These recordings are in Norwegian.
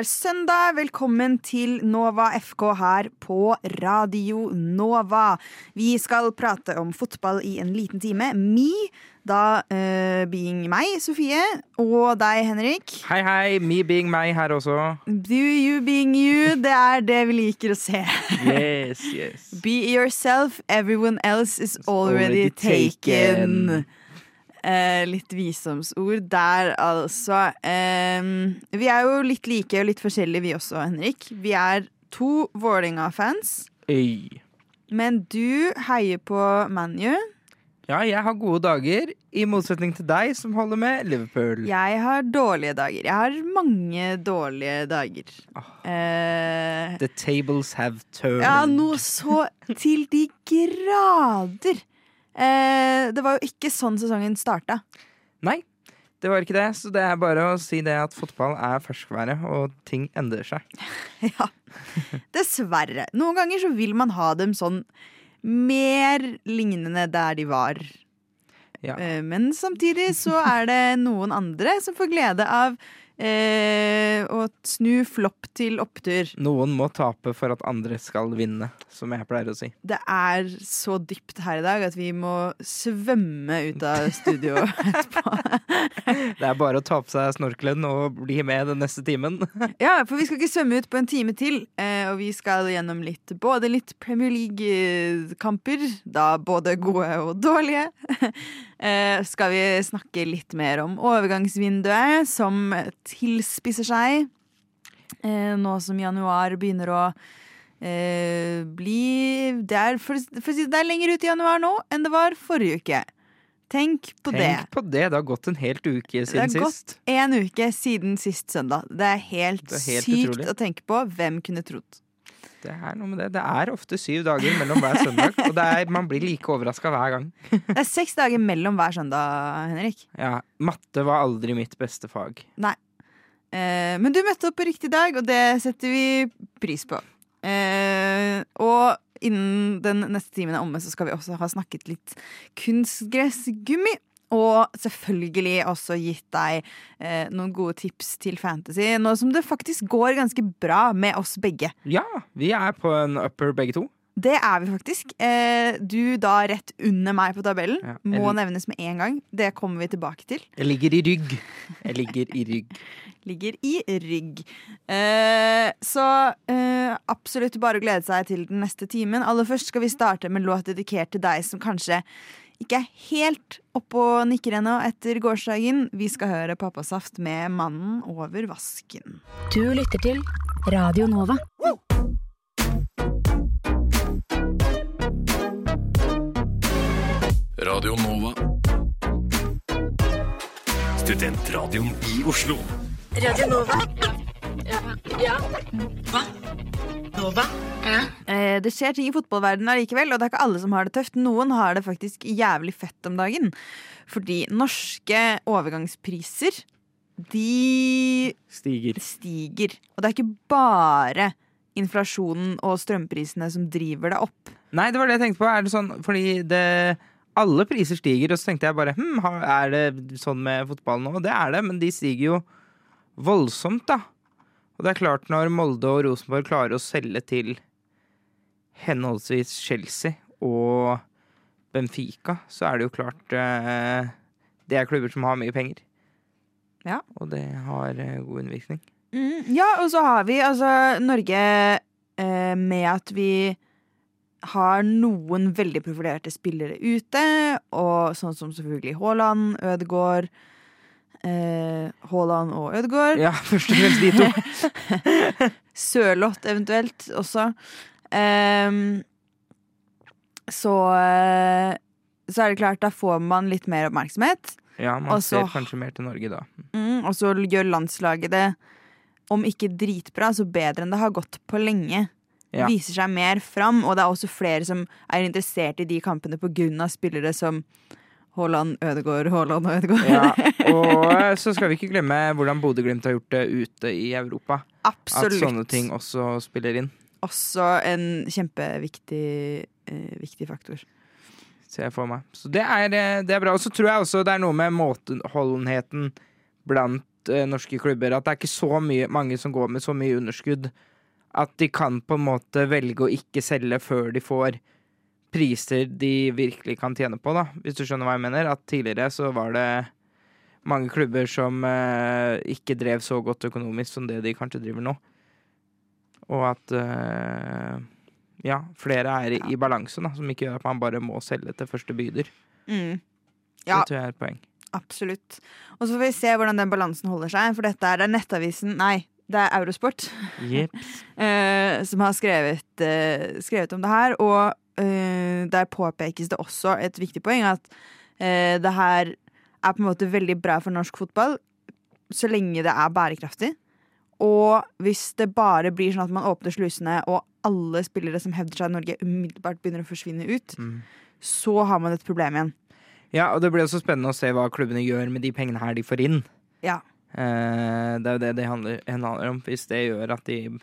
Er søndag. Velkommen til Nova FK her på Radio Nova. Vi skal prate om fotball i en liten time. Me, da uh, being meg, Sofie, og deg, Henrik. Hei, hei. Me being meg her også. Do you being you. Det er det vi liker å se. yes, yes. Be yourself. Everyone else is already, already taken. taken. Eh, litt visdomsord der, altså. Eh, vi er jo litt like og litt forskjellige, vi også, Henrik. Vi er to Vålerenga-fans. Men du heier på ManU. Ja, jeg har gode dager, i motsetning til deg som holder med Liverpool. Jeg har dårlige dager. Jeg har mange dårlige dager. Oh, eh, the tables have turned. Ja, noe så til de grader. Eh, det var jo ikke sånn sesongen starta. Nei, det var ikke det. Så det er bare å si det at fotball er ferskvære, og ting endrer seg. ja. Dessverre. Noen ganger så vil man ha dem sånn mer lignende der de var. Ja. Eh, men samtidig så er det noen andre som får glede av eh, og snu flopp til opptur. Noen må tape for at andre skal vinne, som jeg pleier å si. Det er så dypt her i dag at vi må svømme ut av studio etterpå. det er bare å ta på seg snorkelen og bli med den neste timen. ja, for vi skal ikke svømme ut på en time til, eh, og vi skal gjennom litt, både litt Premier League-kamper, da både gode og dårlige. Eh, skal vi snakke litt mer om overgangsvinduet, som tilspisser seg eh, nå som januar begynner å eh, bli det er, for, for, det er lenger ut i januar nå enn det var forrige uke. Tenk på Tenk det. Tenk på det. Det har gått en helt uke siden sist. Det har sist. gått en uke siden sist søndag. Det er helt, det er helt sykt utrolig. å tenke på. Hvem kunne trodd? Det er noe med det. Det er ofte syv dager mellom hver søndag, og er, man blir like overraska hver gang. det er seks dager mellom hver søndag, Henrik. Ja. Matte var aldri mitt beste fag. Nei. Eh, men du møtte opp på riktig dag, og det setter vi pris på. Eh, og innen den neste timen er omme, så skal vi også ha snakket litt kunstgressgummi. Og selvfølgelig også gitt deg eh, noen gode tips til fantasy, nå som det faktisk går ganske bra med oss begge. Ja, vi er på en upper begge to. Det er vi faktisk. Eh, du da rett under meg på tabellen. Ja, Må nevnes med en gang. Det kommer vi tilbake til. Jeg ligger i rygg. Jeg ligger i rygg. ligger i rygg. Eh, så eh, absolutt bare å glede seg til den neste timen. Aller først skal vi starte med låt dedikert til deg som kanskje ikke er helt oppe og nikker ennå etter gårsdagen. Vi skal høre Pappasaft med 'Mannen over vasken'. Du lytter til Radio Nova. Radio Nova. Studentradioen i Oslo. Radio Nova. Ja. ja. Hva? Nova? Ja. Eh, det skjer ting i fotballverdenen allikevel, og det er ikke alle som har det tøft. Noen har det faktisk jævlig fett om dagen. Fordi norske overgangspriser, de stiger. stiger. Og det er ikke bare inflasjonen og strømprisene som driver det opp. Nei, det var det jeg tenkte på. Er det sånn fordi det alle priser stiger, og så tenkte jeg bare hm, er det sånn med fotball nå? Det er det, men de stiger jo voldsomt, da. Og det er klart, når Molde og Rosenborg klarer å selge til henholdsvis Chelsea og Benfica, så er det jo klart eh, Det er klubber som har mye penger. Ja. Og det har eh, god innvirkning. Mm, ja, og så har vi altså Norge eh, med at vi har noen veldig profilerte spillere ute, og sånn som selvfølgelig Haaland, Ødegaard Haaland og Ødegaard. Ja, først og fremst de to. Sørloth eventuelt også. Um, så eh, så er det klart, da får man litt mer oppmerksomhet. Ja, man Også, ser kanskje mer til Norge da. Mm, og så gjør landslaget det, om ikke dritbra, så bedre enn det har gått på lenge ja. viser seg mer fram. Og det er også flere som er interessert i de kampene pga. spillere som Haaland, Ødegaard, Haaland og Ødegaard. ja, og så skal vi ikke glemme hvordan Bodø-Glimt har gjort det ute i Europa. Absolutt. At sånne ting også spiller inn. Også en kjempeviktig eh, viktig faktor. Ser jeg for meg. Så det er, eh, det er bra. Og så tror jeg også det er noe med måteholdenheten blant eh, norske klubber. At det er ikke så mye, mange som går med så mye underskudd at de kan på en måte velge å ikke selge før de får priser de virkelig kan tjene på, da, hvis du skjønner hva jeg mener. At tidligere så var det mange klubber som eh, ikke drev så godt økonomisk som det de kanskje driver nå. Og at eh, ja, flere er i, i balanse, da, som ikke gjør at man bare må selge til første byder. Mm. Ja, Det tror jeg er et poeng. absolutt. Og så får vi se hvordan den balansen holder seg, for dette er det Nettavisen Nei, det er Eurosport eh, som har skrevet, skrevet om det her. Og der påpekes det også et viktig poeng at eh, det her er på en måte veldig bra for norsk fotball så lenge det er bærekraftig. Og hvis det bare blir sånn at man åpner slusene, og alle spillere som hevder seg i Norge, umiddelbart begynner å forsvinne ut, Mm. så har man et problem igjen. Ja, og det blir også spennende å se hva klubbene gjør med de pengene her de får inn. Ja. Eh, det er jo det det handler, handler om. Hvis det gjør at de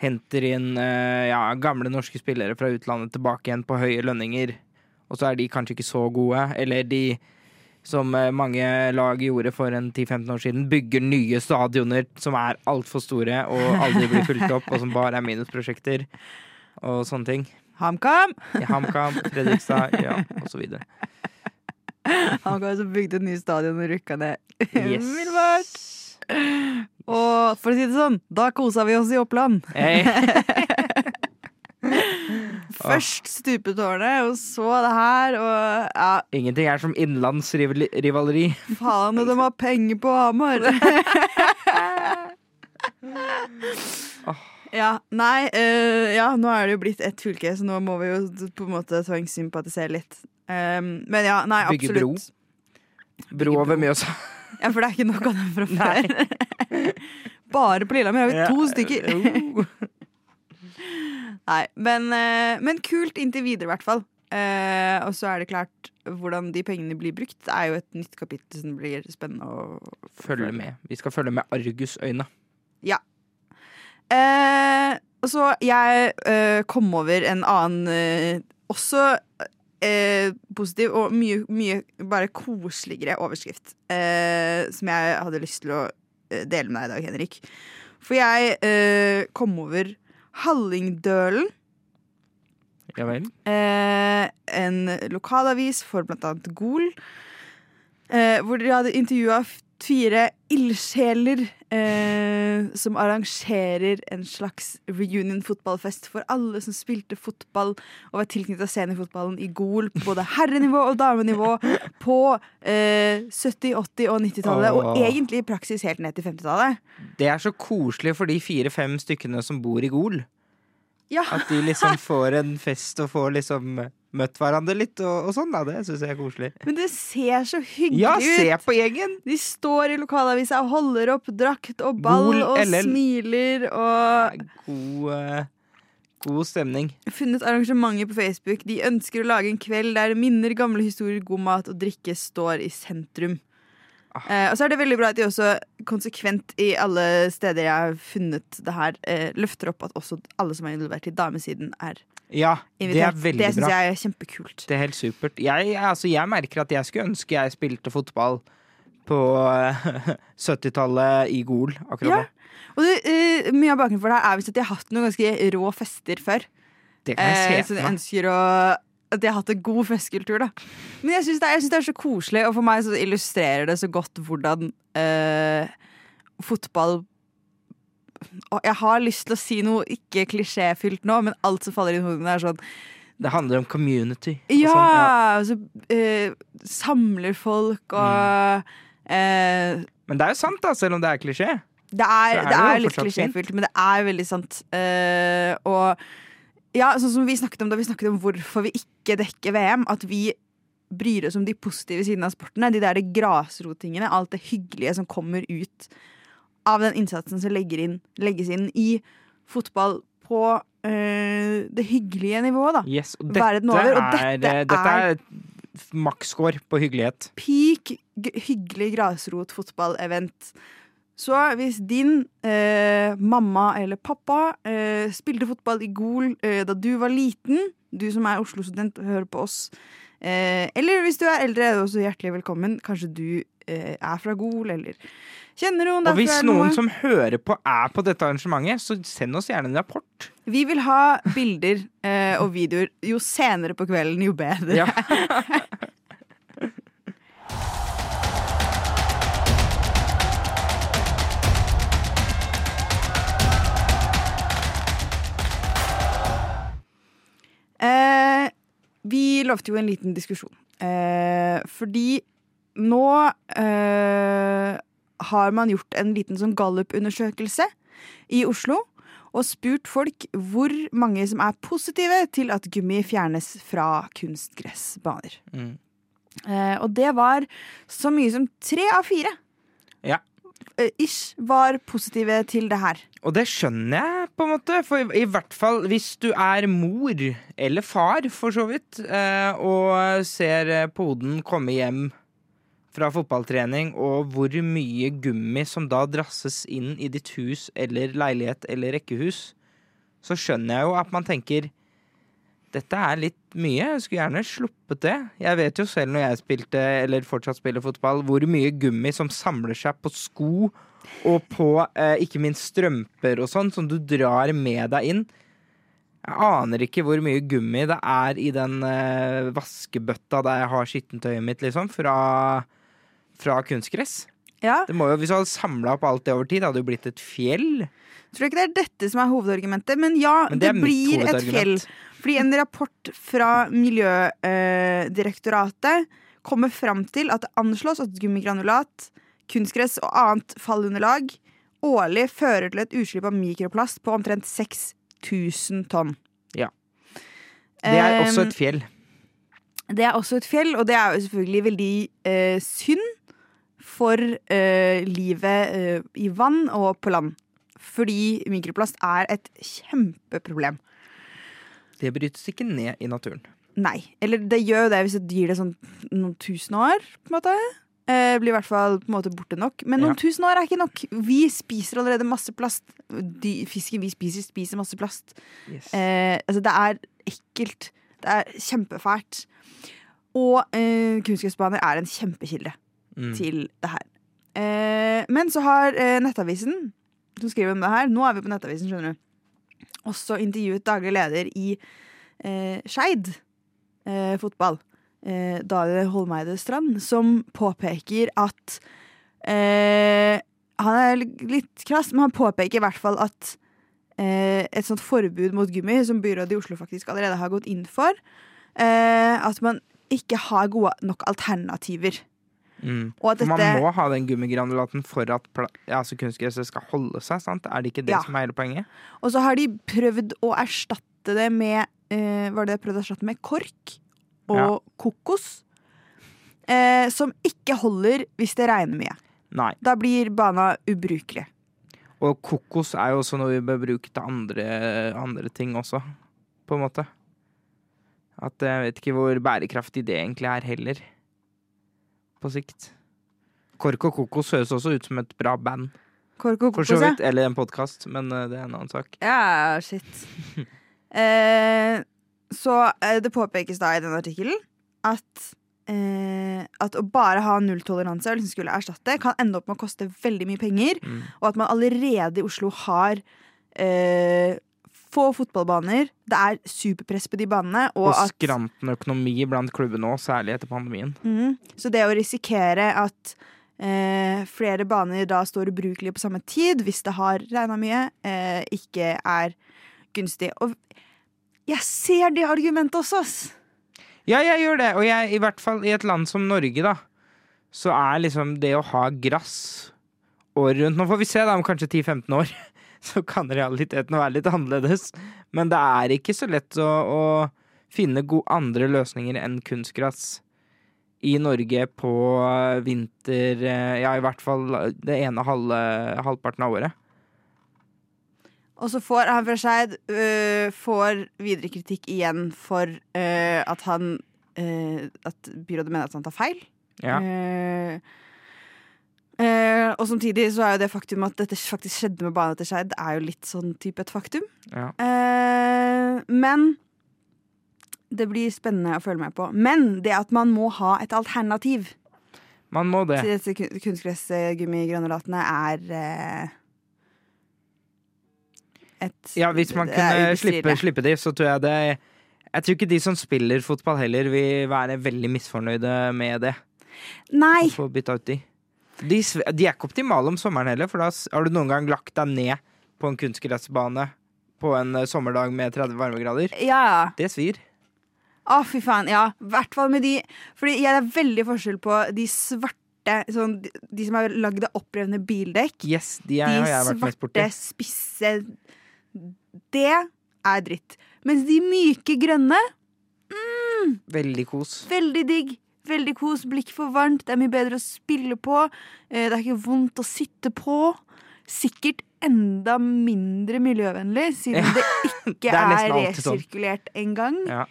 henter inn eh, ja, gamle norske spillere fra utlandet tilbake igjen på høye lønninger, og så er de kanskje ikke så gode, eller de som eh, mange lag gjorde for en 10-15 år siden, bygger nye stadioner som er altfor store og aldri blir fulgt opp, og som bare er minusprosjekter, og sånne ting. HamKam! Ja, HamKam, Fredrikstad, ja, og så videre. HamKam som bygde et nytt stadion og rykka ned Yes. Og for å si det sånn, da kosa vi oss i Oppland. Hey. Først stupetårnet, og så det her, og ja, Ingenting er som innenlandsrivaleri. faen, og de har penger på Hamar. Ja, nei, uh, ja, nå er det jo blitt ett fylke, så nå må vi jo på en måte tvangssympatisere litt. Um, men ja, nei, absolutt. Bygge bro. absolutt. Bro over Mjøsa. Ja, for det er ikke nok av dem fra før. Bare på Lillehammer har vi to stykker. Nei, men, eh, men kult inntil videre, i hvert fall. Eh, og så er det klart, hvordan de pengene blir brukt, Det er jo et nytt kapittel som blir spennende å Følge med. Vi skal følge med argusøyne. Eh, og så jeg eh, kom over en annen eh, også eh, positiv og mye, mye bare koseligere overskrift eh, som jeg hadde lyst til å eh, dele med deg i dag, Henrik. For jeg eh, kom over Hallingdølen. Ja vel? eh, en lokalavis for blant annet Gol. Eh, hvor de hadde intervjua fire ildsjeler eh, som arrangerer en slags reunion-fotballfest for alle som spilte fotball og var tilknytta seniorfotballen i Gol på både herrenivå og damenivå på eh, 70-, 80- og 90-tallet, og egentlig i praksis helt ned til 50-tallet. Det er så koselig for de fire-fem stykkene som bor i Gol. Ja. At de liksom får en fest og får liksom møtt hverandre litt og, og sånn. da Det syns jeg er koselig. Men det ser så hyggelig Ja, ut! se på gjengen! De står i lokalavisa og holder opp drakt og ball Gol og LL. smiler og God, uh... god stemning. funnet arrangementer på Facebook. De ønsker å lage en kveld der minner, gamle historier, god mat og drikke står i sentrum. Ah. Eh, og så er det veldig bra at de også konsekvent i alle steder jeg har funnet det her, eh, løfter opp at også alle som er involvert i damesiden, er Ja, det er veldig bra. det syns jeg er kjempekult. Det er helt supert. Jeg, altså, jeg merker at jeg skulle ønske jeg spilte fotball på eh, 70-tallet i Gol akkurat Ja. Og det, uh, mye av bakgrunnen for det er visst at de har hatt noen ganske rå fester før. Det kan jeg Eh, se så de ønsker å at de har hatt en god festkultur, da. Men jeg syns det, det er så koselig, og for meg så illustrerer det så godt hvordan uh, fotball Jeg har lyst til å si noe ikke klisjéfylt nå, men alt som faller inn i hodet mitt, er sånn Det handler om community. Ja! sånn, Altså, eh, samler folk og eh, Men det er jo sant, da, selv om det er klisjé. Det er, er det er litt klisjéfylt, men det er veldig sant. Eh, og ja, sånn som vi snakket om da vi snakket om hvorfor vi ikke dekker VM, at vi bryr oss om de positive sidene av sportene. De der grasrotingene, alt det hyggelige som kommer ut av den innsatsen som inn, legges inn i fotball på eh, det hyggelige nivået, da. Yes, og dette, over, og er, dette dette er- er maksscore på hyggelighet. peak hyggelig grasrotfotballevent. Så hvis din eh, mamma eller pappa eh, spilte fotball i Gol eh, da du var liten, du som er Oslo-student og hører på oss Eh, eller hvis du er eldre, er du også hjertelig velkommen. Kanskje du eh, er fra Gol, eller kjenner noen Og hvis noen som hører på, er på dette arrangementet, så send oss gjerne en rapport. Vi vil ha bilder eh, og videoer. Jo senere på kvelden, jo bedre. Ja. Eh, vi lovte jo en liten diskusjon. Eh, fordi nå eh, har man gjort en liten sånn gallup-undersøkelse i Oslo. Og spurt folk hvor mange som er positive til at gummi fjernes fra kunstgressbaner. Mm. Eh, og det var så mye som tre av fire. Ja. Eh, ish var positive til det her. Og det skjønner jeg, på en måte. For i, hvert fall hvis du er mor, eller far for så vidt, eh, og ser eh, poden komme hjem fra fotballtrening, og hvor mye gummi som da drasses inn i ditt hus eller leilighet eller rekkehus, så skjønner jeg jo at man tenker dette er litt mye. Jeg skulle gjerne sluppet det. Jeg vet jo selv når jeg spilte, eller fortsatt spiller fotball, hvor mye gummi som samler seg på sko og på eh, ikke minst strømper og sånn, som du drar med deg inn. Jeg aner ikke hvor mye gummi det er i den eh, vaskebøtta der jeg har skittentøyet mitt, liksom, fra, fra kunstgress. Ja, Det må jo, Hvis du hadde samla opp alt det over tid, det hadde jo blitt et fjell. Tror ikke det er dette som er hovedargumentet, men ja, Men det det, blir et fjell. Fordi en rapport fra Miljødirektoratet kommer fram til at det anslås at gummigranulat, kunstgress og annet fallunderlag årlig fører til et utslipp av mikroplast på omtrent 6000 tonn. Ja. Det er også Um, et fjell. Det er også et fjell, og det er jo selvfølgelig veldig eh, synd for eh, livet eh, i vann og på land. Fordi mikroplast er et kjempeproblem. Det brytes ikke ned i naturen. Nei. Eller det gjør jo det hvis du gir det sånn noen tusen år, på en måte. Eh, blir i hvert fall på en måte borte nok. Men noen Ja. tusen år er ikke nok. Vi spiser allerede masse plast. De, fisken vi spiser, spiser masse plast. Yes. Eh, altså, det er ekkelt. Det er kjempefælt. Og eh, kunstgressbaner er en kjempekilde Mm. til det her. Eh, men så har eh, Nettavisen, som skriver om det her Nå er vi på Nettavisen, skjønner du. Også intervjuet daglig leder i eh, Skeid eh, fotball, eh, Dale Holmeide Strand, som påpeker at eh, Han er litt krass, men han påpeker i hvert fall at eh, et sånt forbud mot gummi, som byrådet i Oslo faktisk allerede har gått inn for, eh, at man ikke har gode nok alternativer. Mm. For man må ha den gummigranulaten for at altså kunstgresset skal holde seg, sant? Er det ikke det Ja. som er hele poenget? Og så har de prøvd å erstatte det med uh, Var det prøvd å erstatte med kork og Ja. kokos? Uh, som ikke holder hvis det regner mye. Nei. Da blir bana ubrukelig. Og kokos er jo også noe vi bør bruke til andre, andre ting også, på en måte. At jeg vet ikke hvor bærekraftig det egentlig er heller. På sikt. Kork og kokos høres også ut som et bra band, Kork og kokos, ja. Eller en podkast, men eh, det er en annen sak. Ja, shit. eh, så eh, det påpekes da i den artikkelen at eh, at å bare ha nulltoleranse og liksom skulle erstatte, kan ende opp med å koste veldig mye penger. Mm. Og at man allerede i Oslo har eh, få fotballbaner. Det er superpress på de banene. Og, Og skranten økonomi blant klubbene òg, særlig etter pandemien. Mm. Så det å risikere at eh, flere baner da står ubrukelige på samme tid, hvis det har regna mye, eh, ikke er gunstig. Og jeg ser det argumentet også, ass! Ja, jeg gjør det. Og jeg, i hvert fall i et land som Norge, da, så er liksom det å ha grass året rundt Nå får vi se, da, om kanskje 10-15 år, så kan realiteten være litt annerledes. Men det er ikke så lett å, å finne gode andre løsninger enn kunstgress i Norge på vinter eh, Ja, i hvert fall det ene halve, halvparten av året. Og så får han fra Skeid øh, får videre kritikk igjen for øh, at han øh, At byrådet mener at han tar feil. Ja. Eh, eh, og samtidig så er jo det faktum at dette faktisk skjedde med banen til Skeid, er jo litt sånn type et faktum. Ja. Eh, men det blir spennende å følge med på. Men det at man må ha et alternativ Man må det. til disse kun- kunstgressgummigranulatene, er eh, et Ja, hvis man det er kunne ubestridelig. slippe, slippe de, så tror jeg det Jeg tror ikke de som spiller fotball heller, vil være veldig misfornøyde med det. Nei! Å få bytta ut de. De, de er ikke optimale om sommeren heller, for da har du noen gang lagt deg ned på en kunstgressbane på en eh, sommerdag med 30 varmegrader. Ja. Det svir. Å, fy faen. Ja, i hvert fall med de Fordi jeg er veldig forskjell på de svarte sånn, de, de som er lagd av opprevne bildekk. Yes, de er, har jeg mest svarte, spisse Det er dritt. Mens de myke grønne, Veldig kos. veldig digg. Veldig kos, blikk for varmt, det er mye bedre å spille på. eh, Det er ikke vondt å sitte på. Sikkert enda mindre miljøvennlig, siden det ikke Det er er, resirkulert sånn. resirkulert engang. Ja.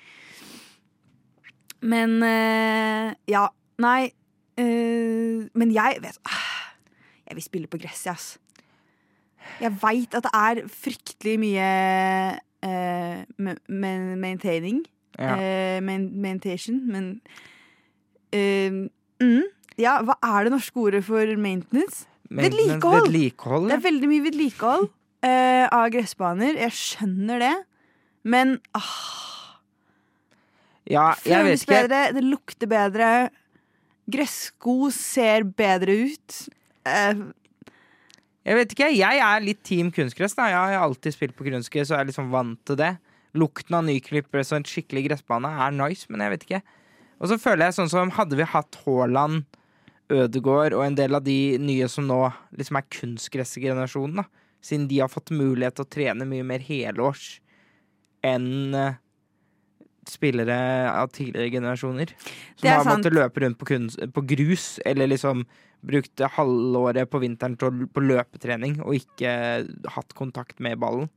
Men eh, ja, nei eh, Men jeg vet ah, Jeg vil spille på gress, jeg, ass. Jeg veit at det er fryktelig mye ma- maintaining. Ja. Uh, men eh, mm, Ja, hva er det norske ordet for maintenance? Maintenance, vedlikehold. vedlikehold. Det er veldig mye vedlikehold uh, av gressbaner. Jeg skjønner det, men ah, Ja, jeg vet ikke. bedre, det lukter bedre. Gressko ser bedre ut. Uh, Jeg vet ikke, jeg er litt team kunstgress. da Jeg har alltid spilt på kunstgress og er liksom vant til det. Lukten av nyklippere og en skikkelig gressbane er nice, men jeg vet ikke. Og så føler jeg sånn som hadde vi hatt Haaland, Ødegaard og en del av de nye som nå liksom er kunstgressgenerasjonen, da. Siden de har fått mulighet til å trene mye mer helårs enn eh, spillere av tidligere generasjoner. Som har sant. måttet løpe rundt på, kunst, på grus, eller liksom brukte halvåret på vinteren til, på løpetrening og ikke hatt kontakt med ballen.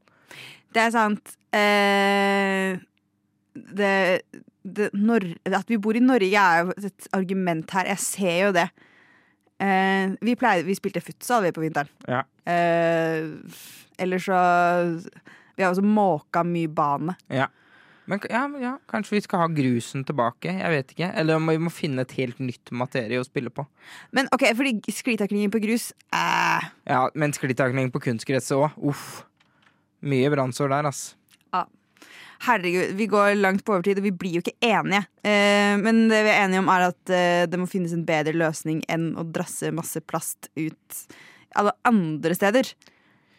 det er sant. Eh, det, det, at vi bor i Norge er jo et argument her. Jeg ser jo det. Eh, vi, pleide, vi spilte futsal vi på vinteren. Ja. Eh, eller så Vi har også måka mye bane. Ja, men ja, kanskje vi skal ha grusen tilbake. Jeg vet ikke. Eller vi må finne et helt nytt materie å spille på. Men ok, fordi sklitaklinger på grus eh, Ja, Men sklitakling på kunstgresset òg. Uff. Mye brannsår der, ass. Herregud, vi går langt på overtid, og vi blir jo ikke enige. Eh, men det vi er enige om, er at eh, det må finnes en bedre løsning enn å drasse masse plast ut alle andre steder.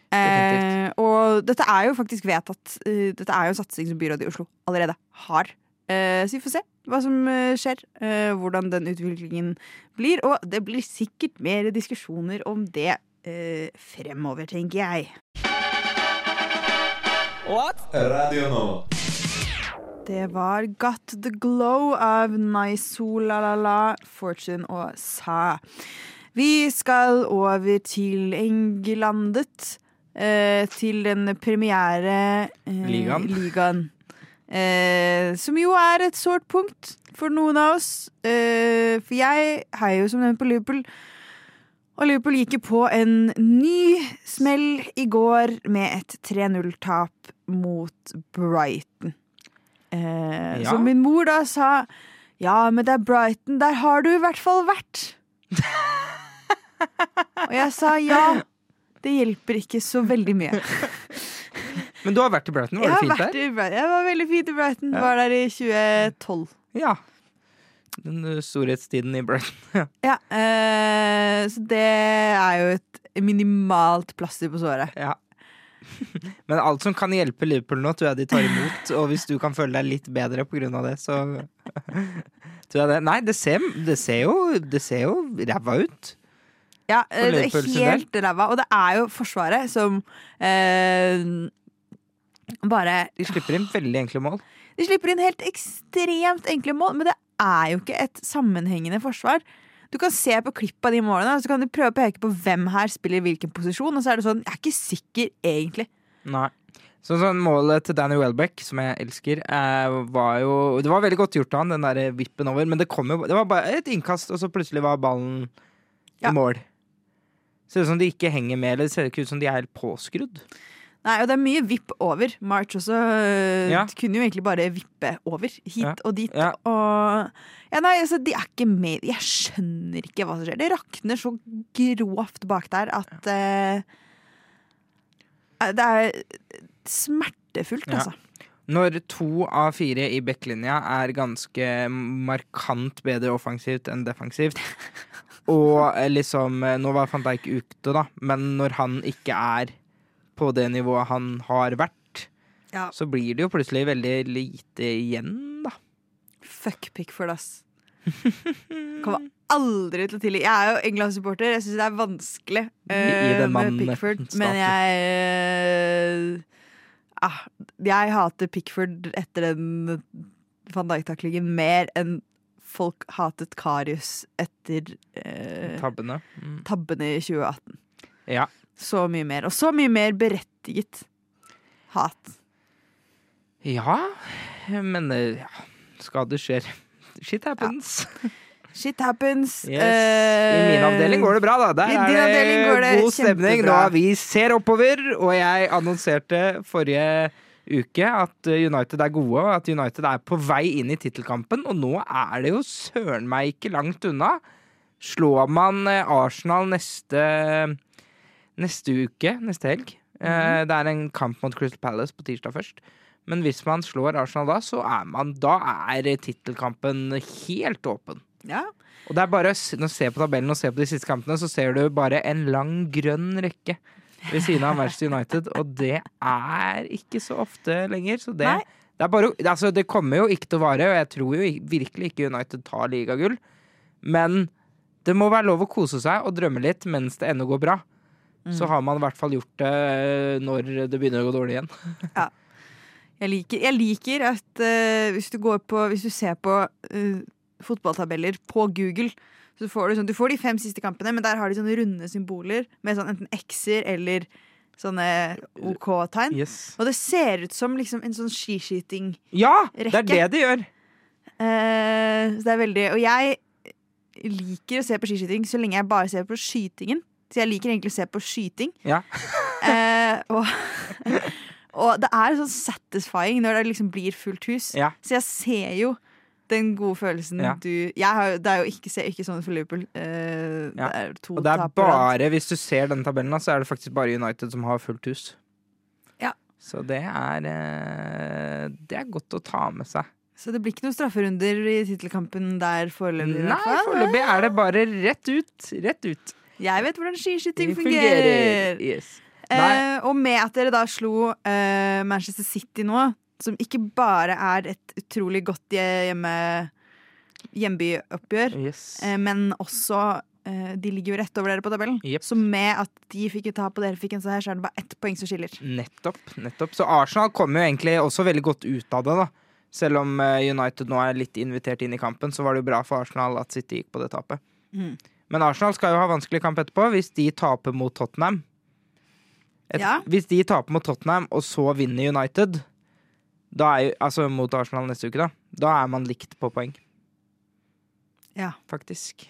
Eh, Definitivt. og dette er jo faktisk vedtatt. eh, dette er jo en satsing som byrådet i Oslo allerede har. Eh, så vi får se hva som eh, skjer, eh, hvordan den utviklingen blir. Og det blir sikkert mer diskusjoner om det eh, fremover, tenker jeg. Radio Nova. Det var Got The Glow av Naiso La La La, Fortune og Sa. Vi skal over til Englandet. Eh, til den premiere eh, Ligaen. ligaen. Eh, som jo er et sårt punkt for noen av oss. Eh, for jeg heier jo som nevnt på Liverpool. Og Liverpool gikk jo på en ny smell i går med et 3-0-tap mot Brighton. Eh, Ja. Så min mor da sa Ja, men det er Brighton, der har du i hvert fall vært. Og jeg sa ja. Det hjelper ikke så veldig mye. Men du har vært i Brighton, var det fint der? i Brighton. Jeg var veldig fint i Brighton. Ja. Var der i 2012. Ja. Den storhetstiden i Brighton. Ja, eh, så det er jo et minimalt plaster på såret. ja. Men alt som kan hjelpe Liverpool nå, tror jeg de tar imot. Og hvis du kan føle deg litt bedre på grunn av det, så tror jeg det. Nei, det ser, det ser jo, det ser jo ræva ut. Ja, eh, det er helt ræva. Og det er jo Forsvaret som eh, bare De slipper inn veldig enkle mål. De slipper inn helt ekstremt enkle mål, men det er jo ikke et sammenhengende forsvar. Du kan se på klipp av de målene, og så kan du prøve å peke på hvem her spiller hvilken posisjon, og så er det sånn, jeg er ikke sikker egentlig. Nei. Så sånn Målet til Danny Welbeck, som jeg elsker, eh, var jo Det var veldig godt gjort av han, den der vippen over, men det kom jo Det var bare et innkast, og så plutselig var ballen Ja. i mål. Ser ut som de ikke henger med, eller det ser ikke ut som de er helt påskrudd. Nei, og det er mye vipp over. March også øh, Ja. kunne jo egentlig bare vippe over. Hit Ja. og dit. Ja. Og ja, nei, altså, de er ikke med. Jeg skjønner ikke hva som skjer. Det rakner så grovt bak der at eh, Det er smertefullt, altså. Når to av fire i backlinja er ganske markant bedre offensivt enn defensivt, og liksom Nå var van Dijk ute, da, men når han ikke er på det nivået han har vært, Ja. så blir det jo plutselig veldig lite igjen, da. Fuck Pickford, ass. Kommer aldri til å tilgi. Jeg er jo England-supporter. Jeg syns det er vanskelig eh, med Pickford. staten. Men jeg uh, ah, Jeg hater Pickford etter den van Dijk-taklingen mer enn folk hatet Karius etter uh, Tabbene. Mm. tabbene i 2018. Ja. Så mye mer. Og så mye mer berettiget hat. ja, men eh, ja, skader skjer. Shit happens. Shit happens. Yes. I min avdeling går det bra, da. Der i din er det god stemning. Nå vi ser oppover, og jeg annonserte forrige uke at eh, United er gode, og at United er på vei inn i tittelkampen. Og nå er det jo søren meg ikke langt unna. Slår man eh, Arsenal neste, neste uke, neste helg eh, Det er en kamp mot Crystal Palace på tirsdag først. Men hvis man slår Arsenal da, så er man Da er tittelkampen helt åpen. Ja. Og det er bare å se- på tabellen og ser på de siste kampene, så ser du bare en lang grønn rekke ved siden av Manchester United, og det er ikke så ofte lenger. Så det, det er bare altså, Det kommer jo ikke til å vare, og jeg tror jo virkelig ikke United tar ligagull. Men det må være lov å kose seg og drømme litt mens det ennå går bra. Så har man i hvert fall gjort det eh, når det begynner å gå dårlig igjen. Jeg liker, jeg liker at uh, hvis, du går på, hvis du ser på uh, fotballtabeller på Google, så får du, sånn, du får de fem siste kampene, men der har de sånne runde symboler med sånn enten X-er eller sånne OK-tegn. Yes. Og det ser ut som liksom en sånn skiskyting. Ja! Det er det det gjør. Uh, så det er veldig Og jeg liker å se på skiskyting så lenge jeg bare ser på skytingen. Så jeg liker egentlig å se på skyting. Ja. Eh, og, og det er sånn satisfying når det liksom blir fullt hus. Ja. Så jeg ser jo den gode følelsen Ja. du har, Det er jo ikke, ikke sånn for Liverpool. Eh. Det er to Og det er bare, hvis du ser den tabellen, så er det faktisk bare United som har fullt hus. Ja. Så det er eh, Det er godt å ta med seg. Så det blir ikke noen strafferunder i tittelkampen der foreløpig. Nei, foreløpig er det bare rett ut. Rett ut. Jeg vet hvordan skiskyting fungerer. Yes. Eh, og med at dere da slo eh, Manchester City nå, som ikke bare er et utrolig godt hjemme, hjembyoppgjør, Yes. eh, men også eh, De ligger jo rett over dere på tabellen. Yep. Så med at de fikk et tap og dere fikk en seier, så er det bare ett poeng som skiller. Nettopp. nettopp. Så Arsenal kommer jo egentlig også veldig godt ut av det, da. Selv om eh, United nå er litt invitert inn i kampen, så var det jo bra for Arsenal at City gikk på det tapet. Mhm. Men Arsenal skal jo ha vanskelig kamp etterpå hvis de taper mot Tottenham. Et, Ja. Hvis de taper mot Tottenham, og så vinner United, da er jo, altså mot Arsenal neste uke, da, da er man likt på poeng, Ja. faktisk.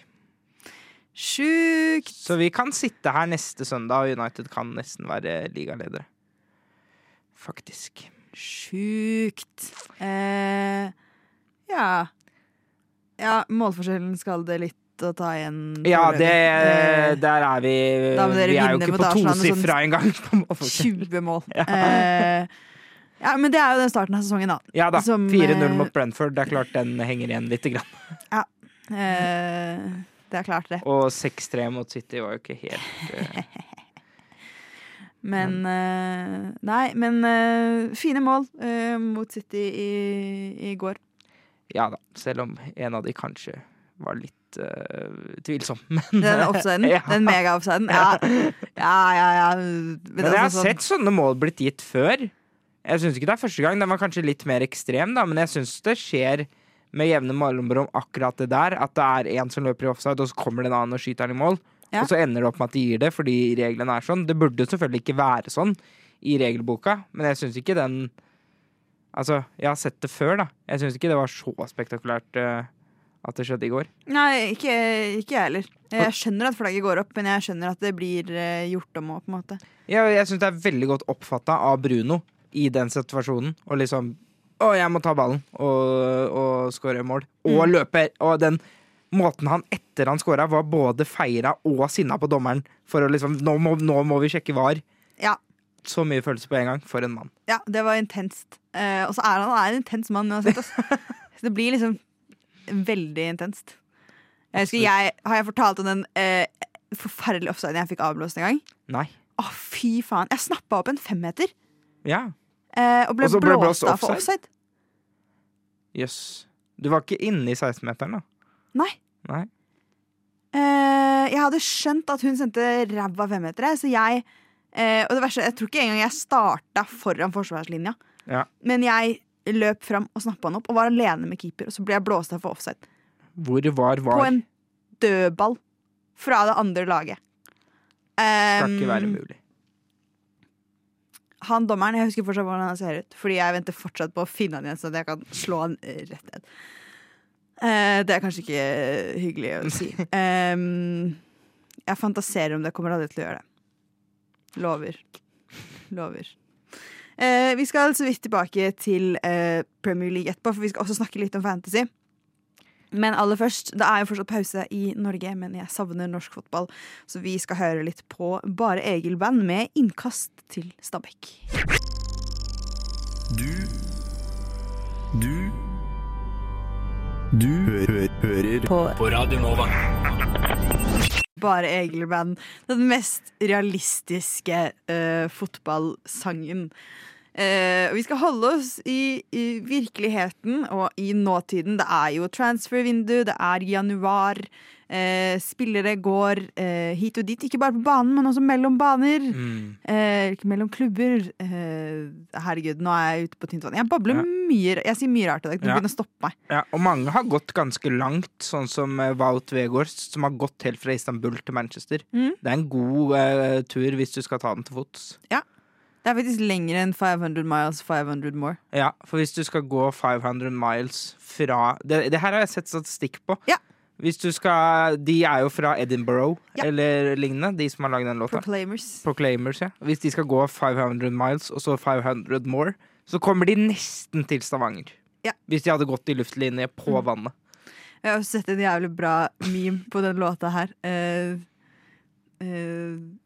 Sjukt! Så vi kan sitte her neste søndag, og United kan nesten være ligaledere. Faktisk. Sjukt. Eh, ja. Ja, målforskjellen skal det litt å ta igjen. Ja, det, der er vi Vi er jo ikke på tosifra sånn engang. 20 mål. Eh, ja, men det er jo den starten av sesongen, da. Ja da. 4-0 eh, mot Brentford. Det er klart den henger igjen lite grann. Eh, det er klart, det. Og 6-3 mot City var jo ikke helt uh... Men uh, Nei, men uh, fine mål mot City i, i går. Ja da. Selv om en av de kanskje var litt eh, tvilsom. Men, Den offsiden. Ja. Den mega-offsiden. Ja, ja, ja. ja. Men Men jeg har altså sånn- sett sånne mål blitt gitt før. Jeg syns ikke det er første gang. Den var kanskje litt mer ekstrem, da, men jeg syns det skjer med jevne mellomrom akkurat det der. At det er en som løper i offside, og så kommer det en annen og skyter den i mål. Ja. Og så ender det opp med at de gir det, fordi reglene er sånn. Det burde selvfølgelig ikke være sånn i regelboka, men jeg syns ikke den Altså, jeg har sett det før, da. Jeg syns ikke det var så spektakulært eh, at det skjedde i går. Nei, ikke, ikke jeg heller. Jeg skjønner at flagget går opp, men jeg skjønner at det blir eh, gjort om òg, på en måte. Ja, jeg syns det er veldig godt oppfatta av Bruno i den situasjonen. Og liksom Å, jeg må ta ballen og, og skåre mål. Og Mm. løpe. Og den måten han etter han skåra, var både feira og sinna på dommeren. For å liksom Nå må, nå må vi sjekke VAR. Ja. Så mye følelser på en gang. For en mann. Ja, det var intenst. Eh, og så er han, han er en intens mann uansett. Altså. Så det blir liksom veldig intenst. Jeg husker jeg, Har jeg fortalt om den eh, forferdelige offsiden jeg fikk avblåst en gang? Nei. Å, fy faen. Jeg snappa opp en femmeter Ja. eh, og ble, Og ble blåst blåst av for offside? Jøss. Yes. Du var ikke inne i 16-meteren, da? Nei. Nei. Eh, jeg hadde skjønt at hun sendte ræva femmetere, så jeg eh, Og det verste, jeg tror ikke engang jeg starta foran forsvarslinja. Ja. Men jeg løp fram og snappa han opp og var alene med keeper. Og så ble jeg blåst av for offside. Hvor var var? På en dødball fra det andre laget. Skal ikke være mulig. han dommeren, jeg husker fortsatt hvordan han ser ut, fordi jeg venter fortsatt på å finne han igjen, så at jeg kan slå han rett ned. Uh, det er kanskje ikke hyggelig å si. Um, jeg fantaserer om det, kommer aldri til å gjøre det. Lover. Lover. Eh, vi skal så vidt tilbake til eh, Premier League etterpå, for vi skal også snakke litt om fantasy. Men aller først, det er jo fortsatt pause i Norge, men jeg savner norsk fotball. Så vi skal høre litt på Bare Egil-band med innkast til Stabæk. Du Du Du hø hører på. på Radio Nova. Bare Egil-band. Den mest realistiske uh, fotballsangen. Uh, vi skal holde oss i, i virkeligheten og i nåtiden. Det er jo transfer-vindu, det er januar. Eh, spillere går eh, hit og dit, ikke bare på banen, men også mellom baner. Mm. Eh, ikke mellom klubber. Eh, herregud, nå er jeg ute på tynt vann. Jeg babler Ja. mye Jeg sier mye rart i dag. Du Ja. begynner å stoppe meg. Ja, og mange har gått ganske langt, sånn som eh, Wout Weghorst, som har gått helt fra Istanbul til Manchester. Mm. Det er en god eh, tur hvis du skal ta den til fots. Ja. Det er faktisk lengre enn 500 miles, 500 more. Ja, for hvis du skal gå 500 miles fra Det, det her har jeg sett statistikk på. Ja. Hvis du skal De er jo fra Edinburgh Ja. eller lignende, de som har lagd den låta. Proclaimers. Proclaimers, ja. Hvis de skal gå 500 miles og så 500 more, så kommer de nesten til Stavanger. Ja. Hvis de hadde gått i luftlinje på Mm. vannet. Jeg har sett en jævlig bra meme på den låta her. Uh,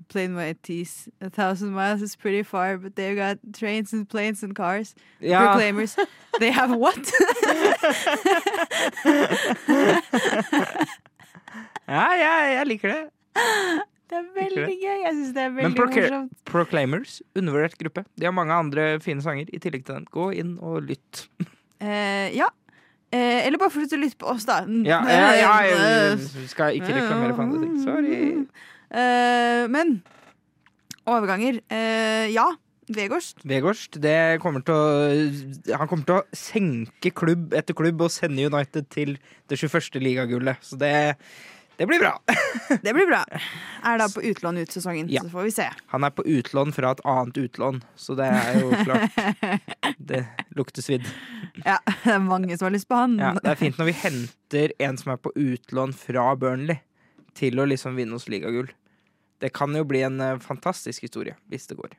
plain white tees. A thousand miles is pretty far, but they've got trains and planes and cars. Ja, Proclaimers. They have what? ja, ja jeg liker det. Det er veldig gøy. Jeg syns det er Men veldig Procla- morsomt. Proclaimers, undervurdert gruppe. De har mange andre fine sanger i tillegg til den. Gå inn og lytt. Eh, ja. Eh, eller bare fortsett å lytte på oss, da. Ja, ja, ja, jeg skal ikke reklamere for andre ting. Sorry. Eh, men overganger. Eh, ja. Vegårst. Vegårst det kommer til å Han kommer til å senke klubb etter klubb og sende United til det 21. ligagullet. Så det, det blir bra. Det blir bra. Er da på utlån ut sesongen, Ja. så får vi se. Han er på utlån fra et annet utlån, så det er jo klart Det lukter svidd. Ja, det er mange som har lyst på han. Ja, det er fint når vi henter en som er på utlån fra Burnley, til å liksom vinne oss ligagull. Det kan jo bli en eh, fantastisk historie, hvis det går.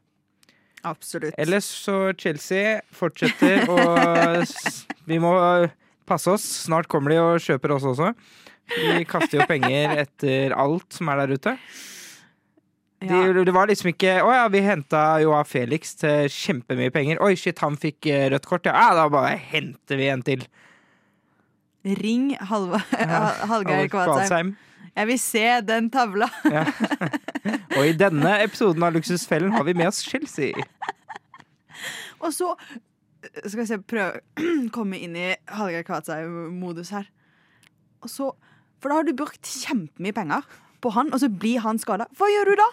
Absolutt. Ellers så Chelsea fortsetter å Vi må passe oss. Snart kommer de og kjøper oss også. Vi kaster jo penger etter alt som er der ute. De, Ja. Det var liksom ikke Å ja, vi henta jo av Felix til kjempemye penger. Oi, shit, han fikk eh, rødt kort. Ja, ja da bare henter vi en til. Ring Halva, Hallgeir Kvadsheim. Kvadsheim. Jeg vil se den tavla. Ja. Og i denne episoden av Luksusfellen har vi med oss Chelsea. Og så eh, skal vi se, prøve å komme inn i Hallgeir Kvadsheim-modus her. Og så, For da har du brukt kjempemye penger på han, og så blir han skada. Hva gjør du da?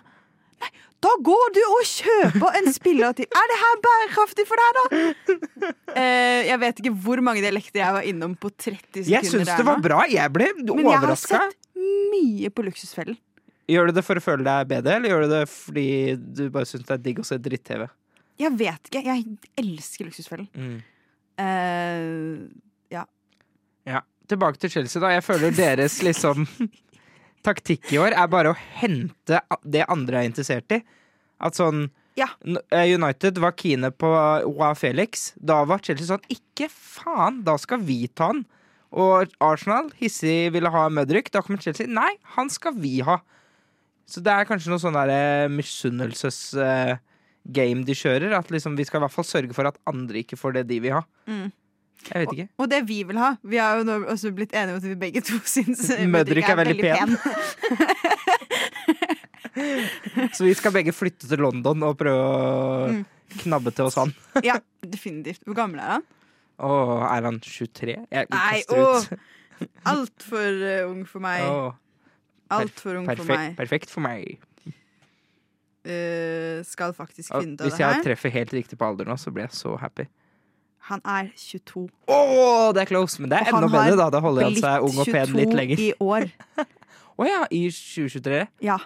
Nei, da går du og kjøper en spiller til. Er det her bærekraftig for deg, da? Eh, jeg vet ikke hvor mange dialekter jeg var innom på 30 sekunder. Jeg syns det var bra. Jeg ble Men jeg har sett mye på Luksusfellen. Gjør du det for å føle deg bedre, eller gjør du det fordi du bare syns det er digg å se dritt-TV? Jeg vet ikke. Jeg elsker Luksusfellen. Mm. Eh, Ja. tilbake til Chelsea, da. Jeg føler deres liksom taktikk i år er bare å hente det andre er interessert i. At sånn Ja. Eh, United var kine på Oa Felix. Da var Chelsea sånn Ikke faen, da skal vi ta han. Og Arsenal, hissig, ville ha Mudryk. Da kommer Chelsea. Nei, han skal vi ha. Så det er kanskje noe sånn derre misunnelses-game de kjører. At liksom vi skal i hvert fall sørge for at andre ikke får det de vil ha. Mm. Jeg vet ikke. Og det vi vil ha. Vi har jo nå også blitt enige om at vi begge to syns Mødrik er, er veldig pen. Så vi skal begge flytte til London og prøve å Mm. knabbe til oss han. ja, definitivt. Hvor gammel er han? Å, er han 23? Jeg Nei, ut. Altfor uh, ung for meg. Altfor ung for meg. perfekt for meg. Uh, skal faktisk Og finne ut av Hvis jeg treffer helt riktig på alder nå, så blir jeg så happy. Han er 22. Å, det er close! Men det er Og enda bedre, da. Da holder han seg ung og pen litt 22 lenger. i år. Å ja, i 2023. Ja.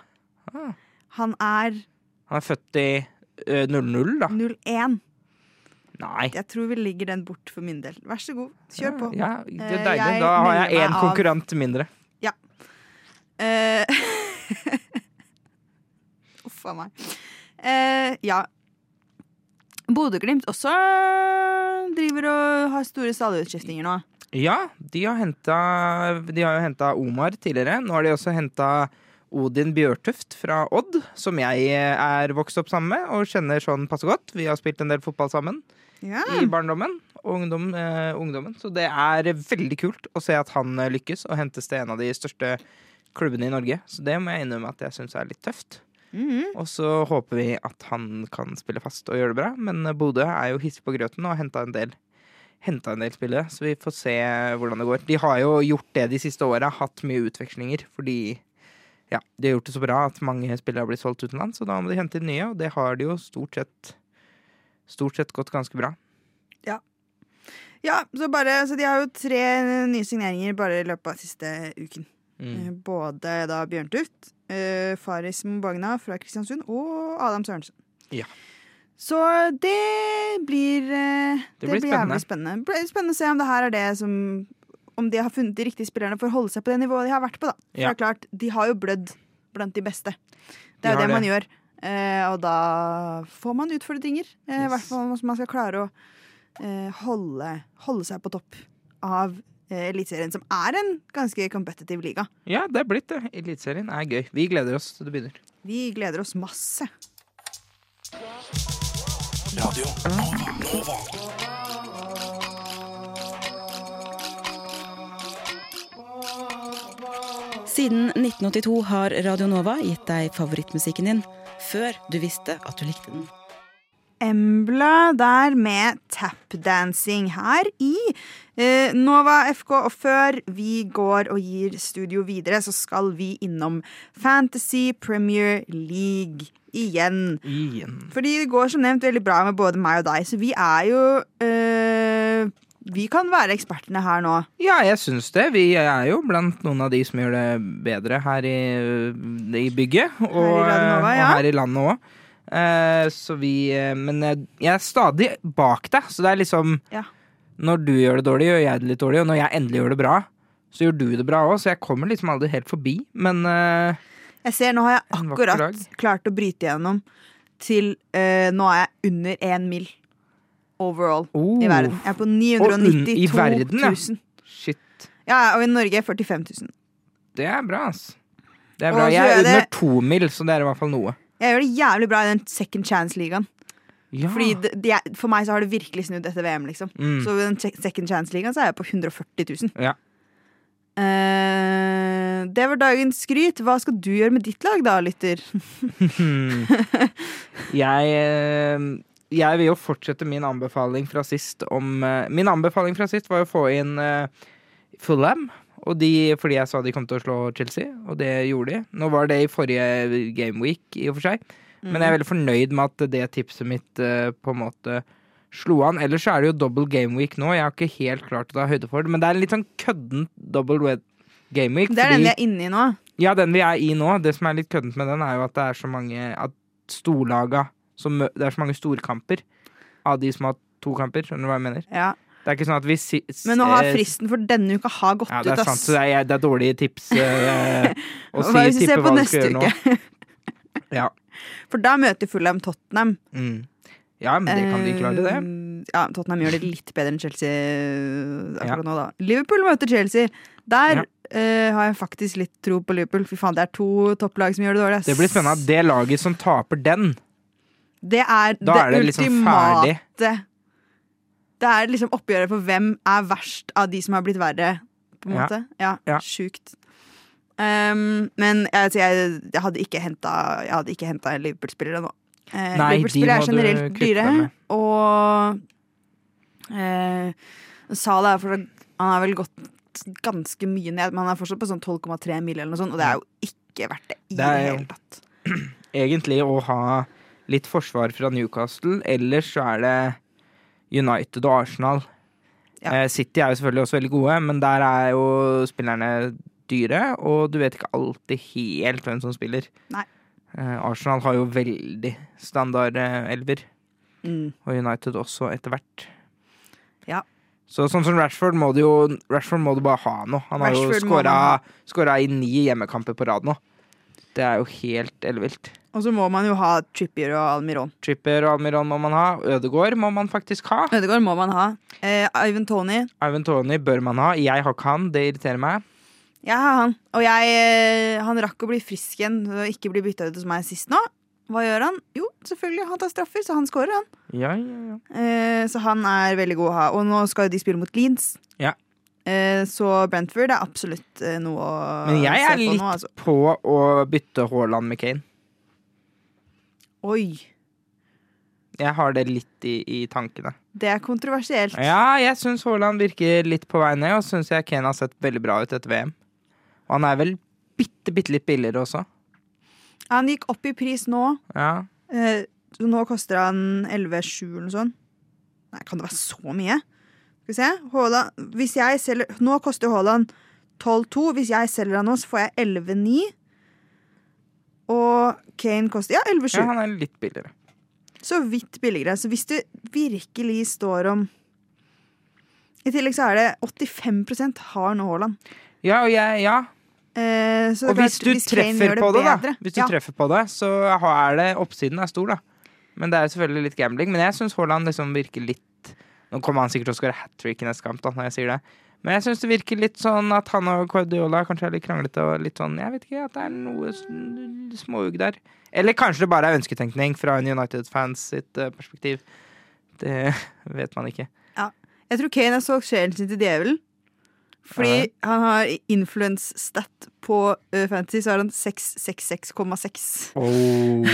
Ah. Han er Han er født i eh, 00, da. 01. Nei. Jeg tror vi ligger den bort for min del. Vær så god, kjør på. Ja, det er Eh, deilig. Da har jeg én konkurrent av. mindre. Uh, Uff a meg. Uh, ja. Bodø-Glimt også driver og har store stallutskiftinger nå. Ja, de har hentet, De har jo henta Omar tidligere. Nå har de også henta Odin Bjørtuft fra Odd, som jeg er vokst opp sammen med og kjenner sånn passe godt. Vi har spilt en del fotball sammen Ja. i barndommen og ungdom, eh, ungdommen. Så det er veldig kult å se at han eh, lykkes og hentes til en av de største klubbene i Norge. Så det må jeg innrømme at jeg syns er litt tøft. Mhm. Og så håper vi at han kan spille fast og gjøre det bra. Men Bodø er jo hissig på grøten og har henta en del henta en del spillere, så vi får se hvordan det går. De har jo gjort det de siste åra, hatt mye utvekslinger, fordi ja, de har gjort det så bra at mange spillere har blitt solgt utenlands, så da må de hente inn nye, og det har de jo stort sett stort sett gått ganske bra. Ja, så, bare, så de har jo tre nye signeringer bare i løpet av siste uken. Mm. Eh, Både da Bjørntuft, eh, Faris Mbagna fra Kristiansund og Adam Sørensen. Ja. Så det blir eh, Det blir spennende. Det blir spennende å se om det her er det som Om de har funnet de riktige spillerne for å holde seg på det nivået de har vært på. da For Ja. det er klart, De har jo blødd blant de beste. Det De er jo har det, man det. gjør. Og da får man utfordringer. I Yes. hvert fall hvis man skal klare å holde, holde seg på topp av Eliteserien, som er en ganske competitive liga. Ja, det er blitt det. Eliteserien er gøy. Vi gleder oss til det begynner. Vi gleder oss masse. Radio Nova. Siden 1982 har Radio Nova gitt deg favorittmusikken din før du visste at du likte den. Embla der med tapdancing her i eh, Nova FK. Og før vi går og gir studio videre, så skal vi innom Fantasy Premier League igjen. Igjen. Fordi det går som nevnt veldig bra med både meg og deg, så vi er jo eh, Vi kan være ekspertene her nå. Ja, jeg syns det. Vi er jo blant noen av de som gjør det bedre her i, i bygget. Og, Her i Radio Nova, ja. og her i landet òg. Så vi eh, Men jeg, er stadig bak deg, så det er liksom Ja. Når du gjør det dårlig, gjør jeg det litt dårlig, og når jeg endelig gjør det bra, så gjør du det bra òg, så jeg kommer liksom aldri helt forbi. Men eh, Jeg ser, nå har jeg akkurat klart å bryte gjennom til eh, Nå er jeg under én mil overall oh, i verden. Jeg er på Og un- 992 i verden, ja. 000. Shit. Ja, og i Norge 45 000. Det er bra, ass. Det er bra. Jeg er under to mil, så det er i hvert fall noe. Jeg gjør det jævlig bra i den second chance-ligaen. Ja. Fordi det, det For meg så har det virkelig snudd etter VM. liksom Mm. Så i den second chance-ligaen så er jeg på 140 000. Ja. Uh, det var dagens skryt. Hva skal du gjøre med ditt lag, da, lytter? Jeg, eh, jeg vil jo fortsette min anbefaling fra sist om eh, Min anbefaling fra sist var å få inn uh, Fulham. Og de, fordi jeg sa de kom til å slå Chelsea, og det gjorde de. Nå var det i forrige gameweek, i og for seg. Men jeg er veldig fornøyd med at det tipset mitt uh, på en måte slo an. Ellers er det jo double gameweek nå. Jeg har ikke helt klart å ta høyde for det. Men det er en litt sånn kødden double gameweek. Det er den vi er inne i nå. Ja, den vi er i nå. Det som er litt køddent med den, er jo at det er så mange At storlaga som, Det er så mange storkamper av de som har to kamper. Skjønner du hva jeg mener? Ja. Det er ikke sånn at vi si, Men nå har eh, fristen for denne uka har gått Ja, det ut, er sant. Så det er, det er dårlige tips eh, å si, tippe hva du skal gjøre nå. Ja. For da møter Fulham Tottenham. Mm. ja, men det kan de klare, det. Eh, Ja, Tottenham gjør det litt bedre enn Chelsea eh, akkurat nå, da. Liverpool møter Chelsea. Der Ja. Uh, har jeg faktisk litt tro på Liverpool. Fy faen, det er to topplag som gjør det dårlig. ass. Det blir spennende. Det laget som taper den, Det er Da det, er det liksom ultimate ferdig. Det er liksom oppgjøret for hvem er verst av de som har blitt verre, på en Ja. måte. Ja, Ja. sjukt. Um, men jeg, jeg, jeg hadde ikke henta en Liverpool-spiller ennå. Eh, Liverpool-spillere er generelt dyre, og eh, Salah er fortsatt Han har vel gått ganske mye ned, men han er fortsatt på sånn 12,3 mil eller noe sånt, og det er jo ikke verdt det i det, er det hele tatt. egentlig å ha litt forsvar fra Newcastle. Ellers så er det United og Arsenal. Ja. Eh, City er jo selvfølgelig også veldig gode, men der er jo spillerne dyre, og du vet ikke alltid helt hvem som spiller. Nei. Eh, Arsenal har jo veldig standard eh, elver, Mm. og United også etter hvert. Ja. Så sånn som Rashford må du jo Rashford må du bare ha nå. Han har Rashford jo skåra i ni hjemmekamper på rad nå. Det er jo helt ellevilt. Og så må man jo ha Trippier og Almiron. Tripper og Almiron må man ha. Ødegård må man faktisk ha. Ødegård må man ha. Eh, Ivan Tony, Ivan Tony bør man ha. Jeg har ikke han, det irriterer meg. jeg har han. Og jeg, eh, han rakk å bli frisk igjen og ikke bli bytta ut hos meg sist nå. Hva gjør han? Jo, selvfølgelig, han tar straffer, så han scorer, han. Ja, ja, ja. Eh, så han er veldig god å ha. Og nå skal de spille mot Leeds. Ja. Eh, så Brentford er absolutt eh, noe å se på nå. Men jeg er litt nå, altså. på å bytte Haaland med Kane. Oi, Jeg har det litt i, i tankene. det er kontroversielt. Ja, jeg syns Haaland virker litt på vei ned, og syns jeg Kane har sett veldig bra ut etter VM. Og han er vel bitte, bitte litt billigere også. Han gikk opp i pris nå. Ja. Eh, nå koster han 11,7 eller noe sånt. Nei, kan det være så mye? Skal vi se. Haaland, hvis jeg selger, nå koster Haaland 12,2. Hvis jeg selger han nå, så får jeg 11,9. Og Kane koster ja, 11,7. ja, han er litt billigere. Så vidt billigere. Så hvis du virkelig står om I tillegg så er det 85% har nå Haaland. Ja, og jeg, ja. Eh, så Og hvis du hvis treffer på det, da, bedre- hvis du ja, treffer på det, så er det oppsiden er stor, da. Men det er selvfølgelig litt gambling. Men jeg syns Haaland liksom virker litt Nå kommer han sikkert til å skåre hat trick i neste kamp, da, når jeg sier det. Men jeg syns det virker litt sånn at han og Guardiola kanskje er litt kranglete og litt sånn Jeg vet ikke, at det er noe småugg der. Eller kanskje det bare er ønsketenkning fra en United-fans sitt eh, perspektiv. Det vet man ikke. Ja. Jeg tror Kane har solgt sjelen sin til djevelen. Fordi Ja. han har influence-stat på uh, Fantasy, så har han 666,6. Oh.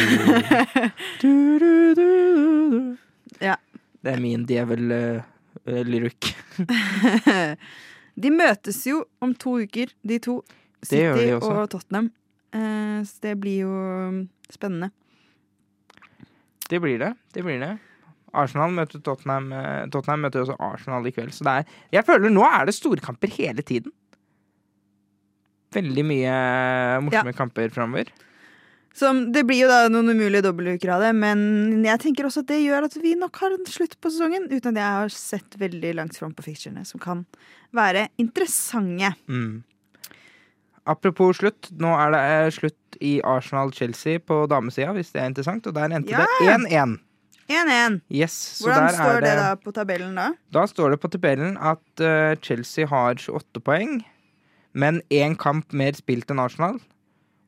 Ja. Det er min djevel-lyrikk. de møtes jo om to uker, de to. City de og Tottenham. Eh, så det blir jo um, spennende. Det blir det. det blir det. Arsenal møter Tottenham. eh, Tottenham møter også Arsenal i kveld. Så det er, jeg føler nå er det storkamper hele tiden. Veldig mye morsomme kamper framover. Som, det blir jo da noen umulige dobbeltuker av det, men jeg tenker også at det gjør at vi nok har en slutt på sesongen. Uten at jeg har sett veldig langt fram på fixturene, som kan være interessante. Mm. Apropos slutt. Nå er det eh, slutt i Arsenal-Chelsea på damesida, hvis det er interessant. Og der endte Ja! det 1-1. 1-1. Yes, Hvordan står det da på tabellen da? Da står det på tabellen at uh, Chelsea har 28 poeng, men én kamp mer spilt enn Arsenal.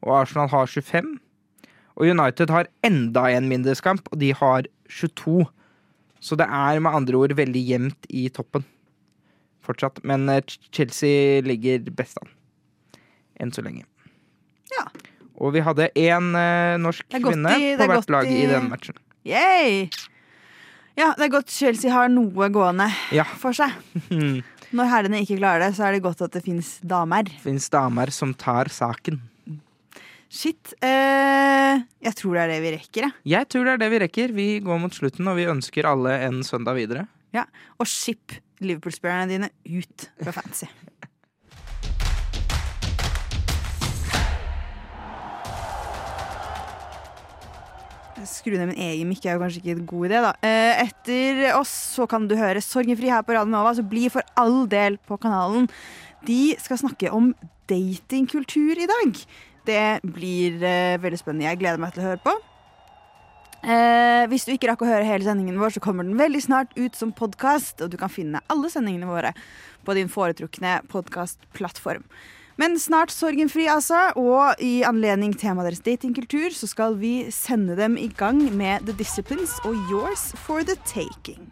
Og Arsenal har 25. Og United har enda en mindreskamp, og de har 22. Så det er med andre ord veldig jevnt i toppen fortsatt. Men eh, Chelsea ligger best an. Enn så lenge. Ja. Og vi hadde én eh, norsk kvinne i- på er hvert lag i i- den matchen. Yay! Ja, det er godt Chelsea har noe gående Ja. for seg. Når herrene ikke klarer det, så er det godt at det fins damer. Fins damer som tar saken. Shit. Eh, jeg tror det er det vi rekker, jeg. Jeg tror det er det vi rekker. Vi går mot slutten, og vi ønsker alle en søndag videre. Ja. Og ship Liverpool-spillerne dine ut fra fantasy. skru ned min egen mikk er jo kanskje ikke en god idé, da. Eh, etter oss så kan du høre Sorgenfri her på Radio Nova, så bli for all del på kanalen. De skal snakke om datingkultur i dag. Det blir eh, veldig spennende. Jeg gleder meg til å høre på. Eh, hvis du ikke rakk å høre hele sendingen vår, så kommer den veldig snart ut som podkast, og du kan finne alle sendingene våre på din foretrukne podkastplattform. Men snart sorgenfri, altså. Og i anledning temaet deres datingkultur, så skal vi sende dem i gang med The Disciplines og Yours for the Taking.